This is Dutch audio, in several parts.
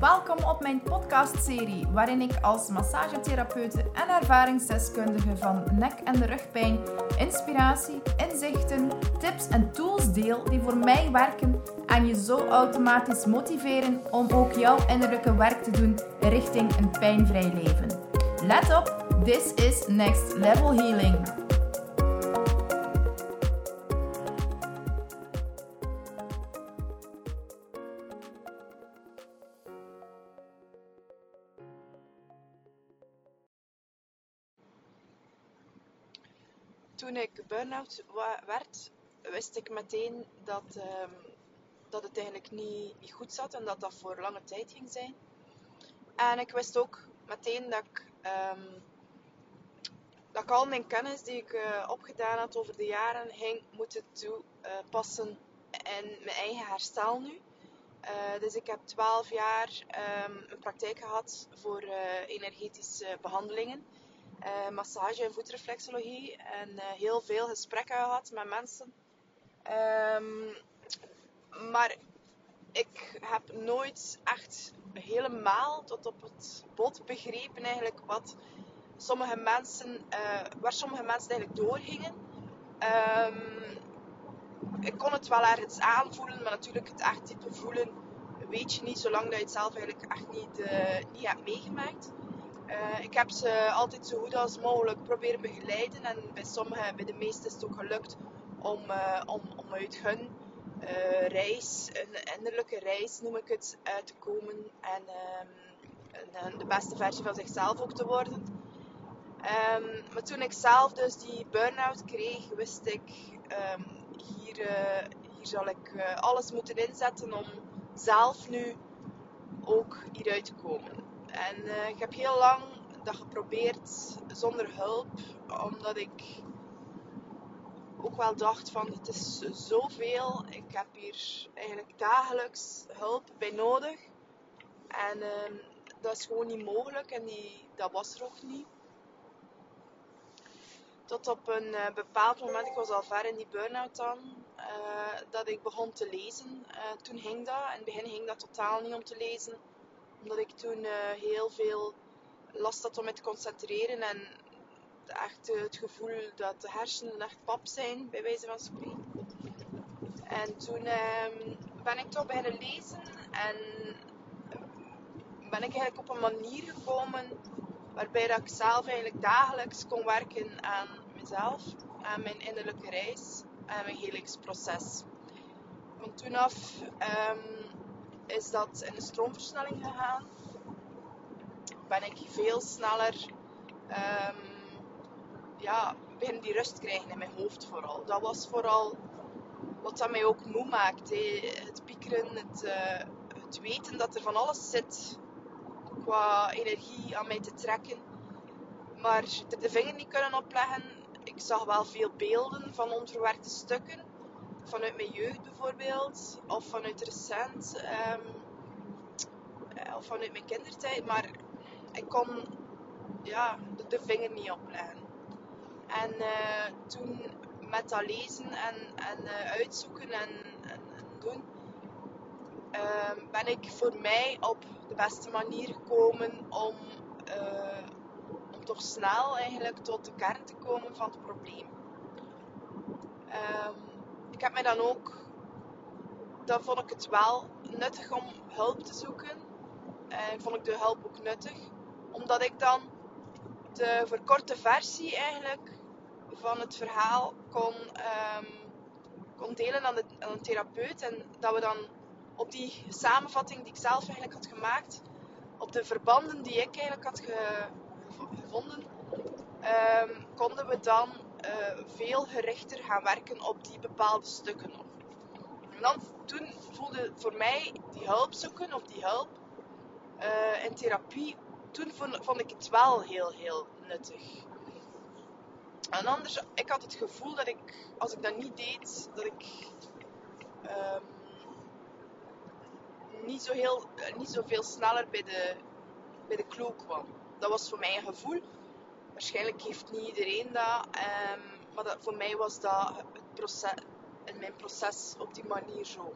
Welkom op mijn podcastserie, waarin ik als massagetherapeute en ervaringsdeskundige van nek- en de rugpijn inspiratie, inzichten, tips en tools deel die voor mij werken en je zo automatisch motiveren om ook jouw innerlijke werk te doen richting een pijnvrij leven. Let op, this is Next Level Healing. Toen ik burn-out werd, wist ik meteen dat, ehm, dat het eigenlijk niet, goed zat en dat dat voor lange tijd ging zijn. En ik wist ook meteen dat ik, ehm, dat al mijn kennis die ik uh, opgedaan had over de jaren ging moeten toepassen in mijn eigen herstel nu. Uh, dus ik heb 12 jaar um, een praktijk gehad voor energetische behandelingen uh, massage en voetreflexologie. En uh, heel veel gesprekken gehad met mensen. Um, maar ik heb nooit echt helemaal tot op het bot begrepen eigenlijk wat sommige mensen, uh, waar sommige mensen eigenlijk doorgingen. Um, ik kon het wel ergens aanvoelen, maar natuurlijk het echt diepe voelen weet je niet zolang dat je het zelf eigenlijk echt niet, niet hebt meegemaakt. Uh, ik heb ze altijd zo goed als mogelijk proberen begeleiden. En bij sommigen, bij de meesten is het ook gelukt om, uh, om, om uit hun uh, reis, een innerlijke reis noem ik het, uit te komen. En um, de beste versie van zichzelf ook te worden. Um, maar toen ik zelf dus die burn-out kreeg, wist ik, um, hier, hier zal ik alles moeten inzetten om zelf nu ook hieruit te komen. En uh, ik heb heel lang dat geprobeerd zonder hulp, omdat ik ook wel dacht van het is zoveel. Ik heb hier eigenlijk dagelijks hulp bij nodig. En uh, dat is gewoon niet mogelijk en die, dat was er ook niet. Tot op een uh, bepaald moment, ik was al ver in die burn-out dan, dat ik begon te lezen. toen ging dat. In het begin ging dat totaal niet om te lezen omdat ik toen uh, heel veel last had om me te concentreren en echt uh, het gevoel dat de hersenen echt pap zijn, bij wijze van spreken. En toen uh, ben ik toch beginnen lezen en ben ik eigenlijk op een manier gekomen waarbij dat ik zelf eigenlijk dagelijks kon werken aan mezelf, aan mijn innerlijke reis, aan mijn helingsproces. Van toen af um, is dat in de stroomversnelling gegaan. Ben ik veel sneller um, ja, begin die rust krijgen in mijn hoofd vooral. Dat was vooral wat dat mij ook moe maakt. Het piekeren, het, uh, het weten dat er van alles zit qua energie aan mij te trekken. Maar de vinger niet kunnen opleggen. Ik zag wel veel beelden van onverwerkte stukken vanuit mijn jeugd bijvoorbeeld, of vanuit recent, um, of vanuit mijn kindertijd, maar ik kon ja, de, vinger niet opleggen. En uh, toen met dat lezen en, en uh, uitzoeken en, en, en doen, uh, ben ik voor mij op de beste manier gekomen om, toch snel eigenlijk tot de kern te komen van het probleem. Um, ik heb mij dan ook, dan vond ik het wel nuttig om hulp te zoeken. En vond ik de hulp ook nuttig, omdat ik dan de verkorte versie eigenlijk van het verhaal kon, um, kon delen aan, de, aan een therapeut. En dat we dan op die samenvatting die ik zelf eigenlijk had gemaakt, op de verbanden die ik eigenlijk had ge, gevonden, um, konden we dan uh, veel gerichter gaan werken op die bepaalde stukken. En dan, toen voelde voor mij die hulp zoeken of die hulp uh, in therapie, toen vond, ik het wel heel, heel nuttig. En anders, ik had het gevoel dat ik, als ik dat niet deed, dat ik um, niet, zo heel, niet zo veel sneller bij de, bij de clue kwam. Dat was voor mij een gevoel waarschijnlijk heeft niet iedereen dat. Um, maar voor mij was dat het proces, in mijn proces op die manier zo.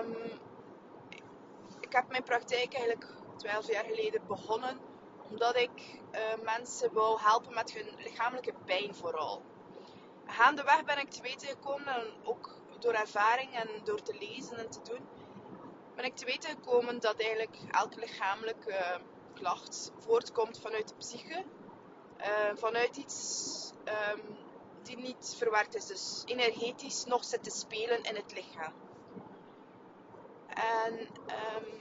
Um, ik heb mijn praktijk eigenlijk 12 jaar geleden begonnen omdat ik uh, mensen wou helpen met hun lichamelijke pijn vooral. Gaandeweg ben ik te weten gekomen, en ook door ervaring en door te lezen en te doen, ben ik te weten gekomen dat eigenlijk elke lichamelijke voortkomt vanuit de psyche. Uh, vanuit iets um, die niet verwerkt is. Dus energetisch nog zit te spelen in het lichaam. En um,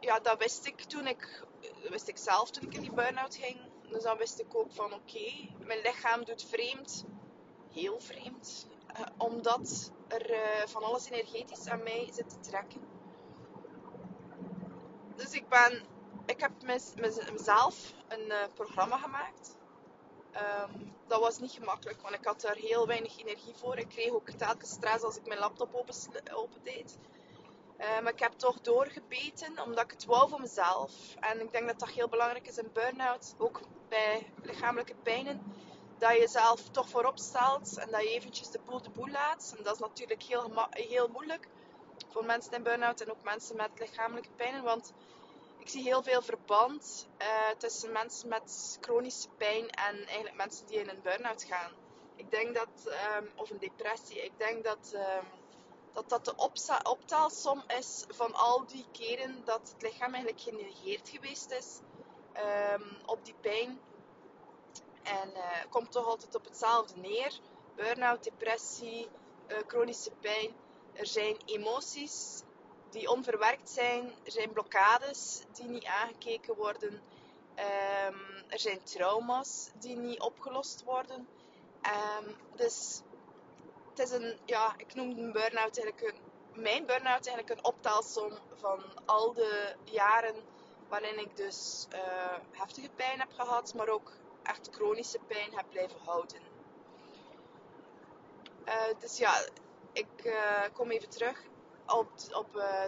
ja, dat wist ik toen ik, wist ik zelf toen ik in die burn-out ging. Dus dan wist ik ook van oké, mijn lichaam doet vreemd, heel vreemd, uh, omdat er uh, van alles energetisch aan mij zit te trekken. Dus ik ben, ik heb mezelf een uh, programma gemaakt. Um, dat was niet gemakkelijk, want ik had daar heel weinig energie voor. Ik kreeg ook telkens stress als ik mijn laptop open, deed. Maar ik heb toch doorgebeten, omdat ik het wou voor mezelf. En ik denk dat dat heel belangrijk is in burn-out, ook bij lichamelijke pijnen. Dat je jezelf toch voorop stelt en dat je eventjes de boel de boel laat. En dat is natuurlijk heel, heel moeilijk voor mensen in burn-out en ook mensen met lichamelijke pijnen. Want ik zie heel veel verband uh, tussen mensen met chronische pijn en eigenlijk mensen die in een burn-out gaan. Ik denk dat, um, of een depressie, ik denk dat, um, dat dat de optelsom is van al die keren dat het lichaam eigenlijk genegeerd geweest is um, op die pijn. En uh, komt toch altijd op hetzelfde neer. Burn-out, depressie, uh, chronische pijn. Er zijn emoties die onverwerkt zijn. Er zijn blokkades die niet aangekeken worden. Um, er zijn trauma's die niet opgelost worden. Um, dus het is een, ja, ik noem een burn-out eigenlijk een, mijn burn-out eigenlijk een optelsom van al de jaren waarin ik dus uh, heftige pijn heb gehad, maar ook echt chronische pijn heb blijven houden. Uh, dus ja, ik uh, kom even terug op, op uh,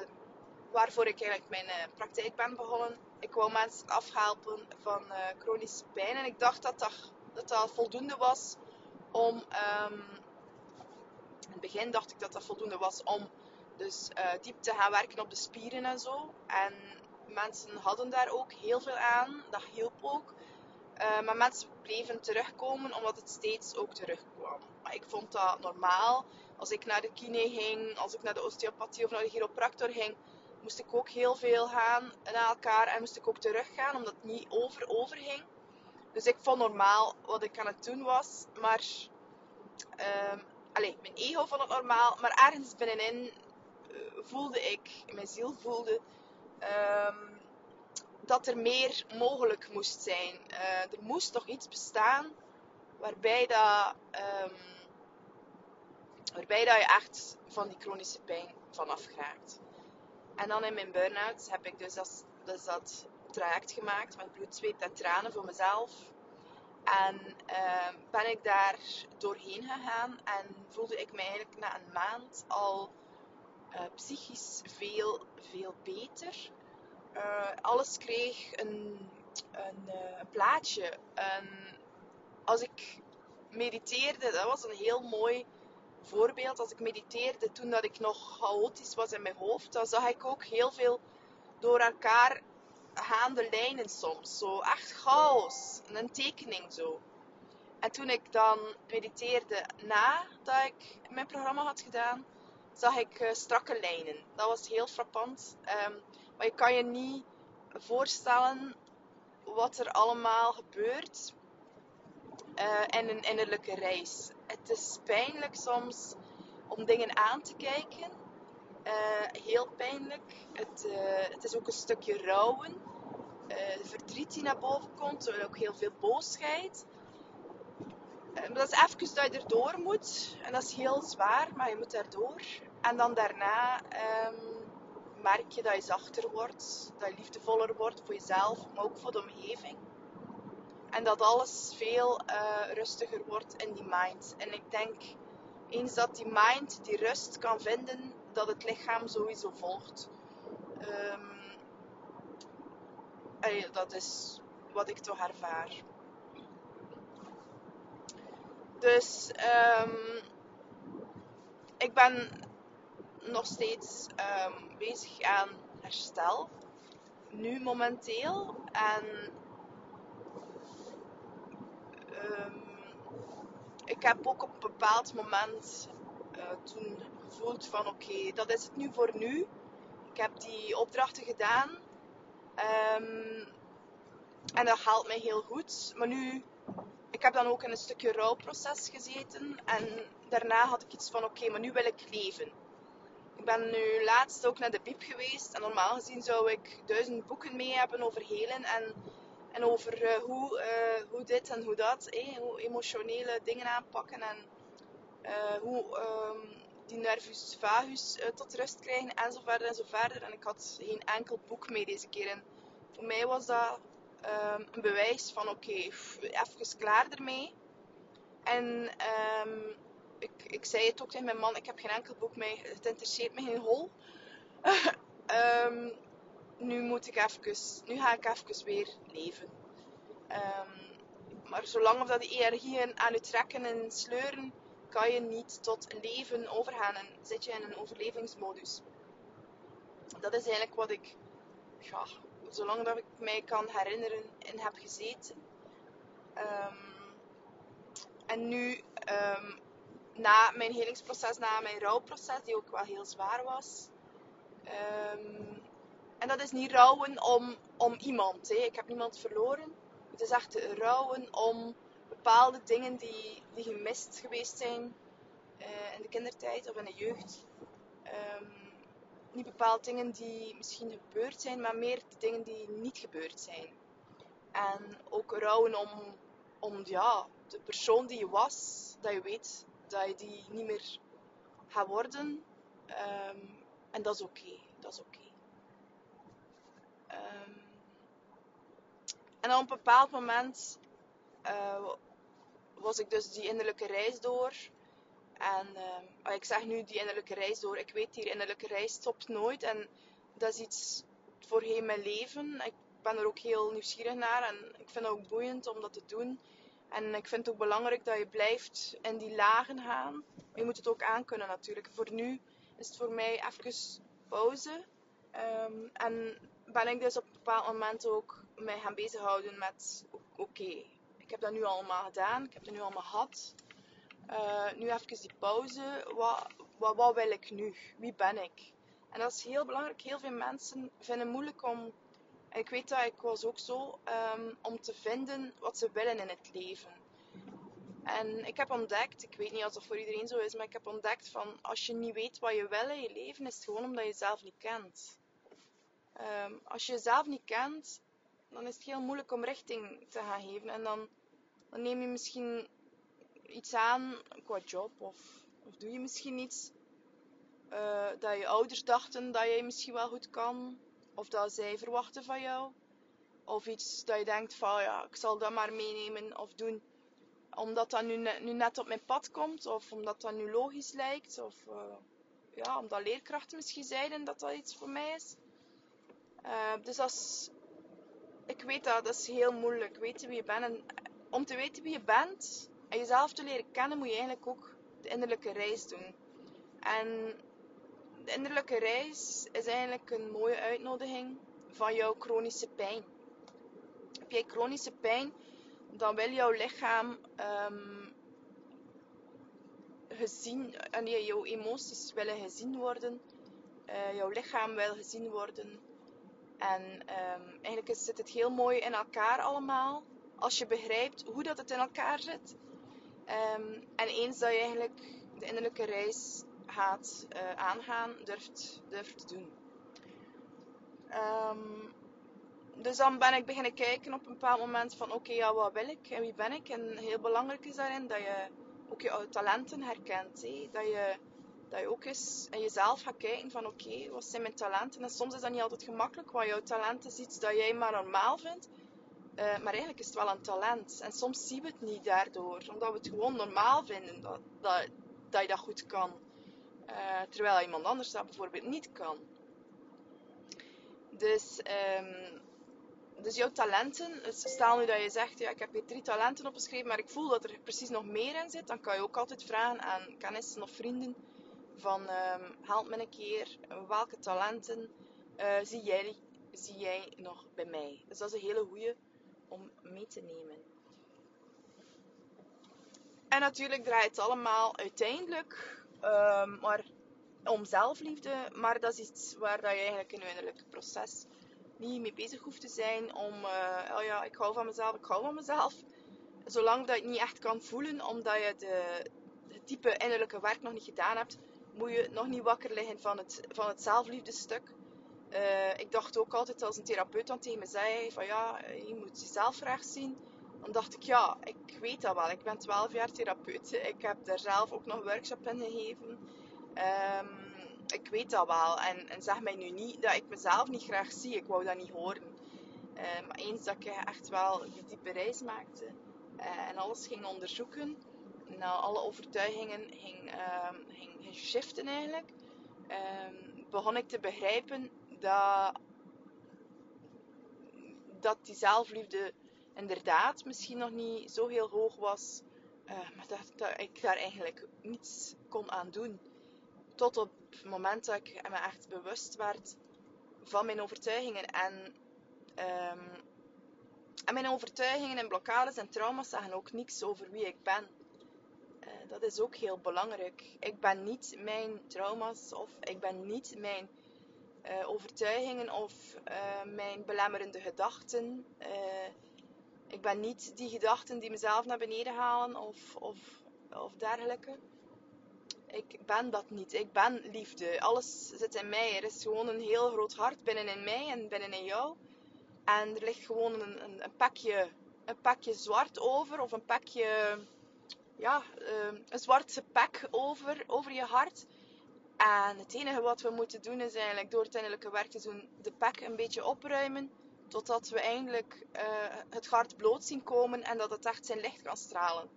waarvoor ik eigenlijk mijn uh, praktijk ben begonnen. Ik wou mensen afhelpen van uh, chronische pijn. En ik dacht dat dat, dat, voldoende was om. Um, in het begin dacht ik dat dat voldoende was om dus diep te gaan werken op de spieren en zo. En mensen hadden daar ook heel veel aan. Dat hielp ook. maar mensen bleven terugkomen omdat het steeds ook terugkwam. Maar ik vond dat normaal als ik naar de kine ging, als ik naar de osteopathie of naar de chiropractor ging, moest ik ook heel veel gaan naar elkaar en moest ik ook teruggaan, omdat het niet over over ging. Dus ik vond normaal wat ik aan het doen was, maar um, allez, mijn ego vond het normaal, maar ergens binnenin uh, voelde ik, mijn ziel voelde, um, dat er meer mogelijk moest zijn. Uh, er moest toch iets bestaan waarbij dat. Um, Waarbij dat je echt van die chronische pijn vanaf geraakt. En dan in mijn burn-out heb ik dus dat, dus dat traject gemaakt met bloed, zweet en tranen voor mezelf. En uh, ben ik daar doorheen gegaan en voelde ik me eigenlijk na een maand al uh, psychisch veel, veel beter. Uh, alles kreeg een, een, een plaatje. En als ik mediteerde, dat was een heel mooi voorbeeld, als ik mediteerde toen dat ik nog chaotisch was in mijn hoofd, dan zag ik ook heel veel door elkaar gaande lijnen soms. Zo echt chaos. Een tekening zo. En toen ik dan mediteerde nadat ik mijn programma had gedaan, zag ik uh, strakke lijnen. Dat was heel frappant. Um, maar je kan je niet voorstellen wat er allemaal gebeurt uh, in een innerlijke reis het is pijnlijk soms om dingen aan te kijken. Uh, heel pijnlijk. Het, uh, het, is ook een stukje rouwen. Uh, verdriet die naar boven komt. Ook heel veel boosheid. maar dat is even dat je erdoor moet. En dat is heel zwaar, maar je moet daardoor. En dan daarna um, merk je dat je zachter wordt. Dat je liefdevoller wordt voor jezelf, maar ook voor de omgeving. En dat alles veel uh, rustiger wordt in die mind. En ik denk, eens dat die mind die rust kan vinden, dat het lichaam sowieso volgt. Um, dat is wat ik toch ervaar. Dus um, ik ben nog steeds um, bezig aan herstel. Nu momenteel. En ehm, ik heb ook op een bepaald moment uh, toen gevoeld van oké, dat is het nu voor nu. Ik heb die opdrachten gedaan. Um, en dat haalt mij heel goed. Maar nu, ik heb dan ook in een stukje rouwproces gezeten. En daarna had ik iets van oké, maar nu wil ik leven. Ik ben nu laatst ook naar de Bib geweest. En normaal gezien zou ik duizend boeken mee hebben over helen. En, en over uh, hoe, uh, hoe dit en hoe dat. Eh, hoe emotionele dingen aanpakken. En uh, hoe um, die nervus vagus tot rust krijgen. En zo verder en zo verder. En ik had geen enkel boek mee deze keer. En voor mij was dat um, een bewijs van oké, okay, even klaar ermee. En um, ik, ik zei het ook tegen mijn man, ik heb geen enkel boek mee, het interesseert me geen hol. nu moet ik even, nu ga ik even weer leven. maar zolang of dat die energieën aan je trekken en sleuren, kan je niet tot leven overgaan en zit je in een overlevingsmodus. Dat is eigenlijk wat ik ja, zolang dat ik mij kan herinneren, in heb gezeten. Um, en nu, um, na mijn helingsproces, na mijn rouwproces, die ook wel heel zwaar was. En dat is niet rouwen om, om iemand. Hè. Ik heb niemand verloren. Het is echt rouwen om bepaalde dingen die, die gemist geweest zijn uh, in de kindertijd of in de jeugd. Um, niet bepaald dingen die misschien gebeurd zijn, maar meer de dingen die niet gebeurd zijn. En ook rouwen om, om ja, de persoon die je was, dat je weet dat je die niet meer gaat worden. Um, en dat is oké. Dat is oké. Um, en op een bepaald moment uh, was ik dus die innerlijke reis door. En uh, ik zeg nu die innerlijke reis door. Ik weet, die innerlijke reis stopt nooit. En dat is iets voor heel mijn leven. Ik ben er ook heel nieuwsgierig naar. En ik vind het ook boeiend om dat te doen. En ik vind het ook belangrijk dat je blijft in die lagen gaan. Je moet het ook aankunnen natuurlijk. Voor nu is het voor mij even pauze. Um, en ben ik dus op een bepaald moment ook mij gaan bezighouden met... Oké, ik heb dat nu allemaal gedaan. Ik heb het nu allemaal gehad. Uh, nu even die pauze. Wat, wat, wat wil ik nu? Wie ben ik? En dat is heel belangrijk. Heel veel mensen vinden het moeilijk om, en ik weet dat ik was ook zo, um, om te vinden wat ze willen in het leven. En ik heb ontdekt, ik weet niet of dat voor iedereen zo is, maar ik heb ontdekt van als je niet weet wat je wil in je leven, is het gewoon omdat je jezelf niet kent. Um, als je jezelf niet kent, dan is het heel moeilijk om richting te gaan geven. En dan, neem je misschien iets aan qua job of, of doe je misschien iets uh, dat je ouders dachten dat jij misschien wel goed kan of dat zij verwachten van jou of iets dat je denkt van ja ik zal dat maar meenemen of doen omdat dat nu, net op mijn pad komt of omdat dat nu logisch lijkt of uh, ja, omdat leerkrachten misschien zeiden dat dat iets voor mij is. Uh, dus als ik weet dat, dat is heel moeilijk, weten wie je bent. En om te weten wie je bent, en jezelf te leren kennen moet je eigenlijk ook de innerlijke reis doen. En de innerlijke reis is eigenlijk een mooie uitnodiging van jouw chronische pijn. Heb jij chronische pijn, dan wil jouw lichaam um, gezien, en nee, jouw emoties willen gezien worden, uh, jouw lichaam wil gezien worden. En um, eigenlijk zit het heel mooi in elkaar allemaal. Als je begrijpt hoe dat het in elkaar zit, Um, en eens dat je eigenlijk de innerlijke reis gaat uh, aangaan, durft, durft doen. Um, dus dan ben ik beginnen kijken op een bepaald moment van oké, ja, wat wil ik en wie ben ik? En heel belangrijk is daarin dat je ook je talenten herkent. Hé? Dat, je, dat je ook eens in jezelf gaat kijken van oké, wat zijn mijn talenten? En soms is dat niet altijd gemakkelijk, want jouw talent is iets dat jij maar normaal vindt. Uh, maar eigenlijk is het wel een talent. En soms zien we het niet daardoor. Omdat we het gewoon normaal vinden dat, dat, dat je dat goed kan. Uh, terwijl iemand anders dat bijvoorbeeld niet kan. Dus, um, dus jouw talenten. Stel nu dat je zegt, ja, ik heb hier drie talenten opgeschreven, maar ik voel dat er precies nog meer in zit. Dan kan je ook altijd vragen aan kennissen of vrienden van um, help me een keer welke talenten eh, zie, jij, zie jij nog bij mij? Dus dat is een hele goeie om mee te nemen. En natuurlijk draait het allemaal uiteindelijk ehm, maar om zelfliefde. Maar dat is iets waar dat je eigenlijk in een innerlijk proces niet mee bezig hoeft te zijn. Om, uh, oh ja, ik hou van mezelf, ik hou van mezelf. Zolang dat je het niet echt kan voelen, omdat je de, het type innerlijke werk nog niet gedaan hebt, moet je nog niet wakker liggen van het, van het zelfliefdestuk. Uh, ik dacht ook altijd als een therapeut dan tegen me zei van ja, je moet jezelf graag zien. Dan dacht ik ja, ik weet dat wel. Ik ben 12 jaar therapeut. Ik heb daar zelf ook nog workshop in gegeven. Um, ik weet dat wel. En, en, zeg mij nu niet dat ik mezelf niet graag zie. Ik wou dat niet horen. Uh, maar eens dat ik echt wel die diepe reis maakte uh, en alles ging onderzoeken, nou, alle overtuigingen ging, uh, ging, ging shiften eigenlijk, ehm, begon ik te begrijpen dat, dat die zelfliefde inderdaad misschien nog niet zo heel hoog was, uh, maar dat, ik daar eigenlijk niets kon aan doen. Tot op het moment dat ik me echt bewust werd van mijn overtuigingen en, um, en mijn overtuigingen en blokkades en trauma's zeggen ook niks over wie ik ben. Uh, dat is ook heel belangrijk. Ik ben niet mijn trauma's of ik ben niet mijn uh, overtuigingen of uh, mijn belemmerende gedachten. ik ben niet die gedachten die mezelf naar beneden halen of, of, of dergelijke. Ik ben dat niet. Ik ben liefde. Alles zit in mij. Er is gewoon een heel groot hart binnenin mij en binnenin jou. En er ligt gewoon een, een, een pakje, een pakje zwart over of een pakje ja, een zwarte pak over, over je hart. En het enige wat we moeten doen is eigenlijk door het innerlijke werk te doen, de pak een beetje opruimen. Totdat we eindelijk uh, het hart bloot zien komen en dat het echt zijn licht kan stralen.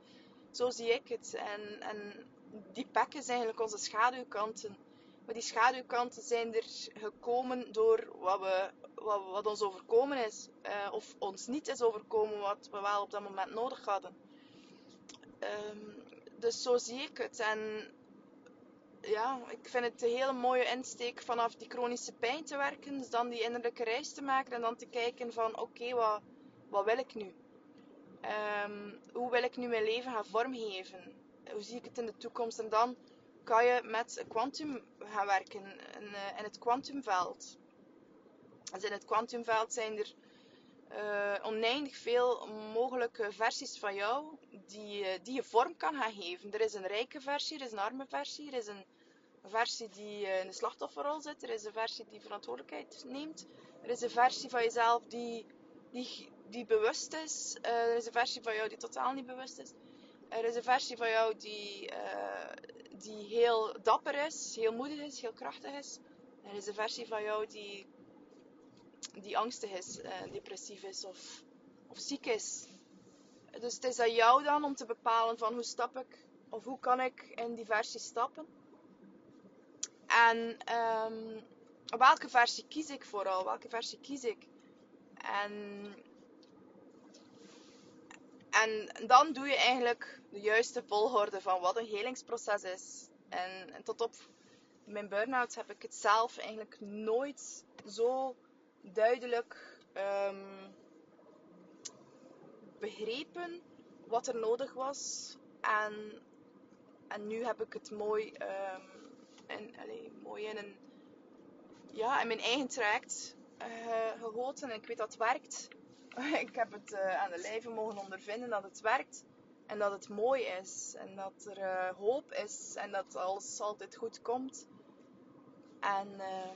Zo zie ik het. En, en die pakken zijn eigenlijk onze schaduwkanten. Maar die schaduwkanten zijn er gekomen door wat, we, wat, ons overkomen is. Uh, of ons niet is overkomen wat we wel op dat moment nodig hadden. Um, dus zo zie ik het. En ja, ik vind het een hele mooie insteek vanaf die chronische pijn te werken. Dus dan die innerlijke reis te maken en dan te kijken van oké, wat, wat wil ik nu? Um, hoe wil ik nu mijn leven gaan vormgeven? Hoe zie ik het in de toekomst? En dan kan je met kwantum gaan werken in, uh, in het kwantumveld. Dus in het kwantumveld zijn er uh, oneindig veel mogelijke versies van jou die, uh, die je vorm kan gaan geven. Er is een rijke versie, er is een arme versie, er is een versie die uh, in de slachtofferrol zit, er is een versie die verantwoordelijkheid neemt, er is een versie van jezelf die, die, die bewust is, er is een versie van jou die totaal niet bewust is. Er is een versie van jou die, die heel dapper is, heel moedig is, heel krachtig is. Er is een versie van jou die die angstig is, depressief is of, of ziek is. Dus het is aan jou dan om te bepalen van hoe stap ik of hoe kan ik in die versie stappen. En um, welke versie kies ik vooral? Welke versie kies ik? En, en dan doe je eigenlijk de juiste volgorde van wat een helingsproces is. En, tot op mijn burn-out heb ik het zelf eigenlijk nooit zo duidelijk um, begrepen wat er nodig was. En, en nu heb ik het mooi, um, in, mooi in, een, ja, in mijn eigen traject uh, gegoten. En ik weet dat het werkt. ik heb het uh, aan de lijve mogen ondervinden dat het werkt. En dat het mooi is. En dat er uh, hoop is. En dat alles altijd goed komt. En... Uh,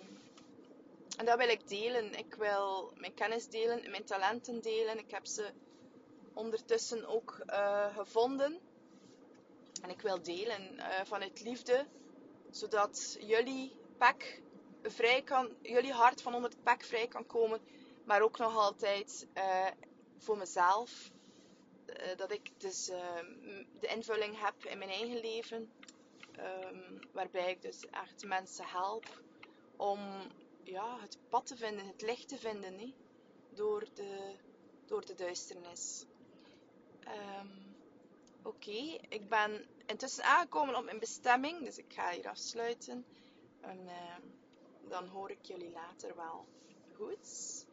en dat wil ik delen. Ik wil mijn kennis delen, mijn talenten delen. Ik heb ze ondertussen ook uh, gevonden. En ik wil delen uh, vanuit liefde, zodat jullie pak vrij kan, jullie hart van onder het pak vrij kan komen, maar ook nog altijd uh, voor mezelf. dat ik dus de invulling heb in mijn eigen leven, um, waarbij ik dus echt mensen help om ja, het pad te vinden, het licht te vinden hè, door, de, door de duisternis. Um, Oké, ik ben intussen aangekomen op mijn bestemming, dus ik ga hier afsluiten. Een uh, dan hoor ik jullie later wel. Goed?